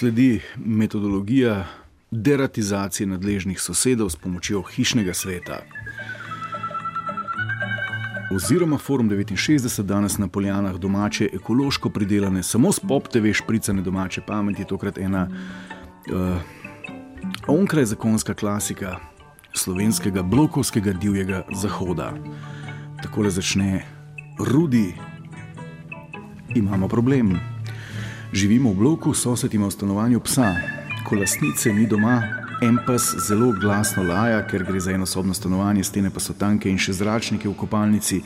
sledi metodologija deratizacije nadležnih sosedov s pomočjo hišnega sveta. Oziroma Forum 69 danes na poljanah domače, ekološko pridelane, samo s pop TV špricane domače pameti, tokrat ena uh, onkraj zakonska klasika slovenskega blokovskega divjega zahoda. Tako začne Rudi, imamo problem. Živimo v bloku, sosed ima v stanovanju psa, ko lastnice ni doma, en pes zelo glasno laja, ker gre za enosobno stanovanje, stene pa so tanke in še zračnike v kopalnici.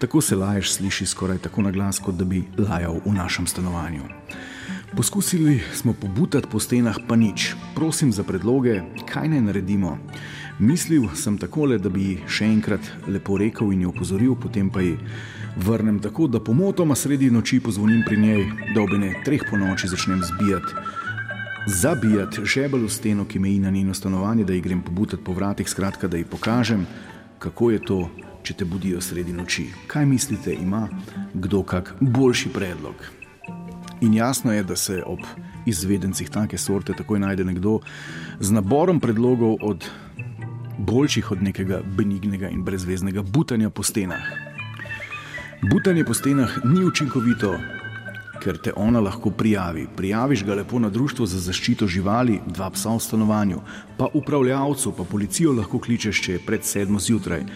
Tako se laješ sliši skoraj tako na glas, kot da bi lajal v našem stanovanju. Poskusili smo pobutati po stenah, pa nič. Prosim za predloge, kaj naj naredimo. Mislil sem takole, da bi še enkrat lepo rekel in jo opozoril, potem pa ji vrnem tako, da pomotoma sredi noči pozvonim pri njej, da ob ene treh po noči začnem zbijati. Zabijati žebel v steno, ki meji na njeno stanovanje, da ji grem pobutati po vratih, skratka, da ji pokažem, kako je to, če te budijo sredi noči. Kaj mislite, ima kdo kak boljši predlog? In jasno je, da se ob izvedencih take sorte takoj najde nekdo z naborom predlogov od boljših od nekega benignega in brezveznega butanja po stenah. Butanje po stenah ni učinkovito, ker te ona lahko prijavi. Prijaviš ga lepo na društvo za zaščito živali, dva psa v stanovanju, pa upravljavcu, pa policijo lahko kličeš, če je pred sedmo zjutraj.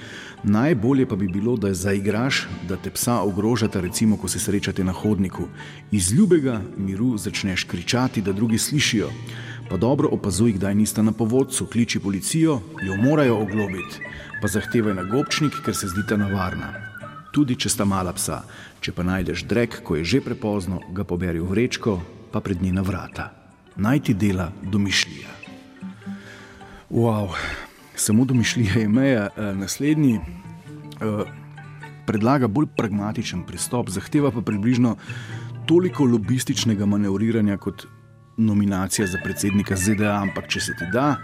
Najbolje pa bi bilo, da zaigraš, da te psa ogrožata, recimo, ko se srečate na hodniku. Iz ljubega miru začneš kričati, da drugi slišijo pa dobro opazuj, kdaj nista na povodcu, kliči policijo, jo morajo oglobiti, pa zahtevaj na gobčnik, ker se zdi ta navarna. Tudi če sta mala psa, če pa najdeš drek, ko je že prepozno, ga poberi v vrečko, pa pred njena vrata. Naj ti dela domišljija. Wow, samo domišljija je meja. E, naslednji e, predlaga bolj pragmatičen pristop, zahteva pa približno toliko lobističnega manevriranja kot nominacija za predsednika ZDA, ampak če se ti da,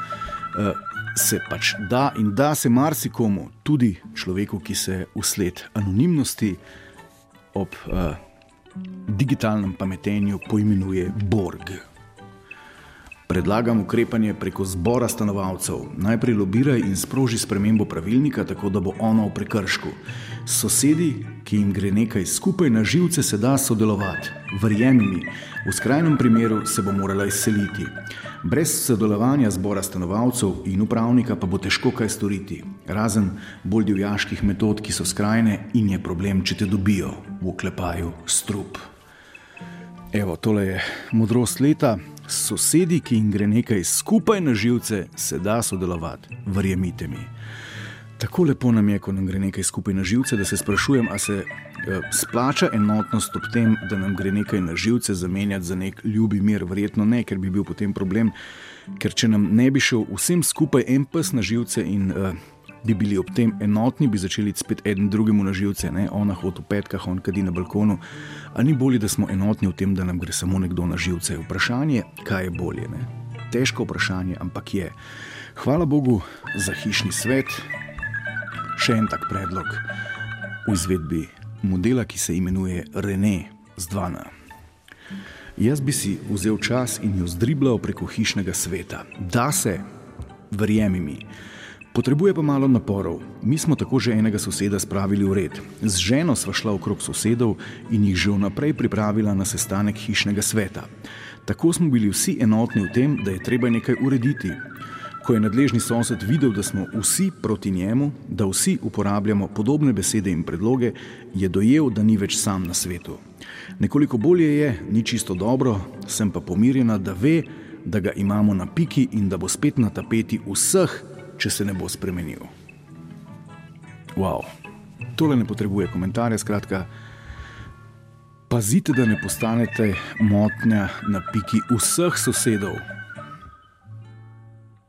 se pač da in da se marsikomu, tudi človeku, ki se usled anonimnosti ob uh, digitalnem pametenju poimenuje Borg. Predlagam ukrepanje preko zbora stanovalcev. Najprej lobiraj in sproži spremembo pravilnika, tako da bo ono v prekršku. Sosedi, ki jim gre nekaj skupaj na živce, se da sodelovati. Verjemi mi, v skrajnem primeru se bo morala izseliti. Brez sodelovanja zbora stanovalcev in upravnika pa bo težko kaj storiti, razen bolj divjaških metod, ki so skrajne in je problem, če te dobijo v klepaju strup. Evo, tole je modrost leta sosedi, ki jim gre nekaj skupaj na živce, se da sodelovati, verjemite mi. Tako lepo nam je, ko nam gre nekaj skupaj na živce, da se sprašujem, ali se eh, splača enotnost ob tem, da nam gre nekaj na živce zamenjati za nek ljubi mir. Verjetno ne, ker bi bil potem problem, ker če nam ne bi šel vsem skupaj en pes na živce in eh, bi bili ob tem enotni, bi začeli spet en drugemu na živce, ne? ona hod v petkah, on kadi na balkonu. Ali ni bolje, da smo enotni v tem, da nam gre samo nekdo na živce? Vprašanje, kaj je bolje? Ne? Težko vprašanje, ampak je. Hvala Bogu za hišni svet. Še en tak predlog v izvedbi modela, ki se imenuje René z Dvana. Jaz bi si vzel čas in jo zdriblal preko hišnega sveta. Da se, verjemi mi. Potrebuje pa malo naporov. Mi smo tako že enega soseda spravili v red. Z ženo sva šla okrog sosedov in jih že vnaprej pripravila na sestanek hišnega sveta. Tako smo bili vsi enotni v tem, da je treba nekaj urediti. Ko je nadležni sosed videl, da smo vsi proti njemu, da vsi uporabljamo podobne besede in predloge, je dojel, da ni več sam na svetu. Nekoliko bolje je, ni čisto dobro, sem pa pomirjena, da ve, da ga imamo na piki in da bo spet na tapeti vseh če se ne bo spremenil. Wow. Tole ne potrebuje komentarja, skratka, pazite, da ne postanete motnja na piki vseh sosedov.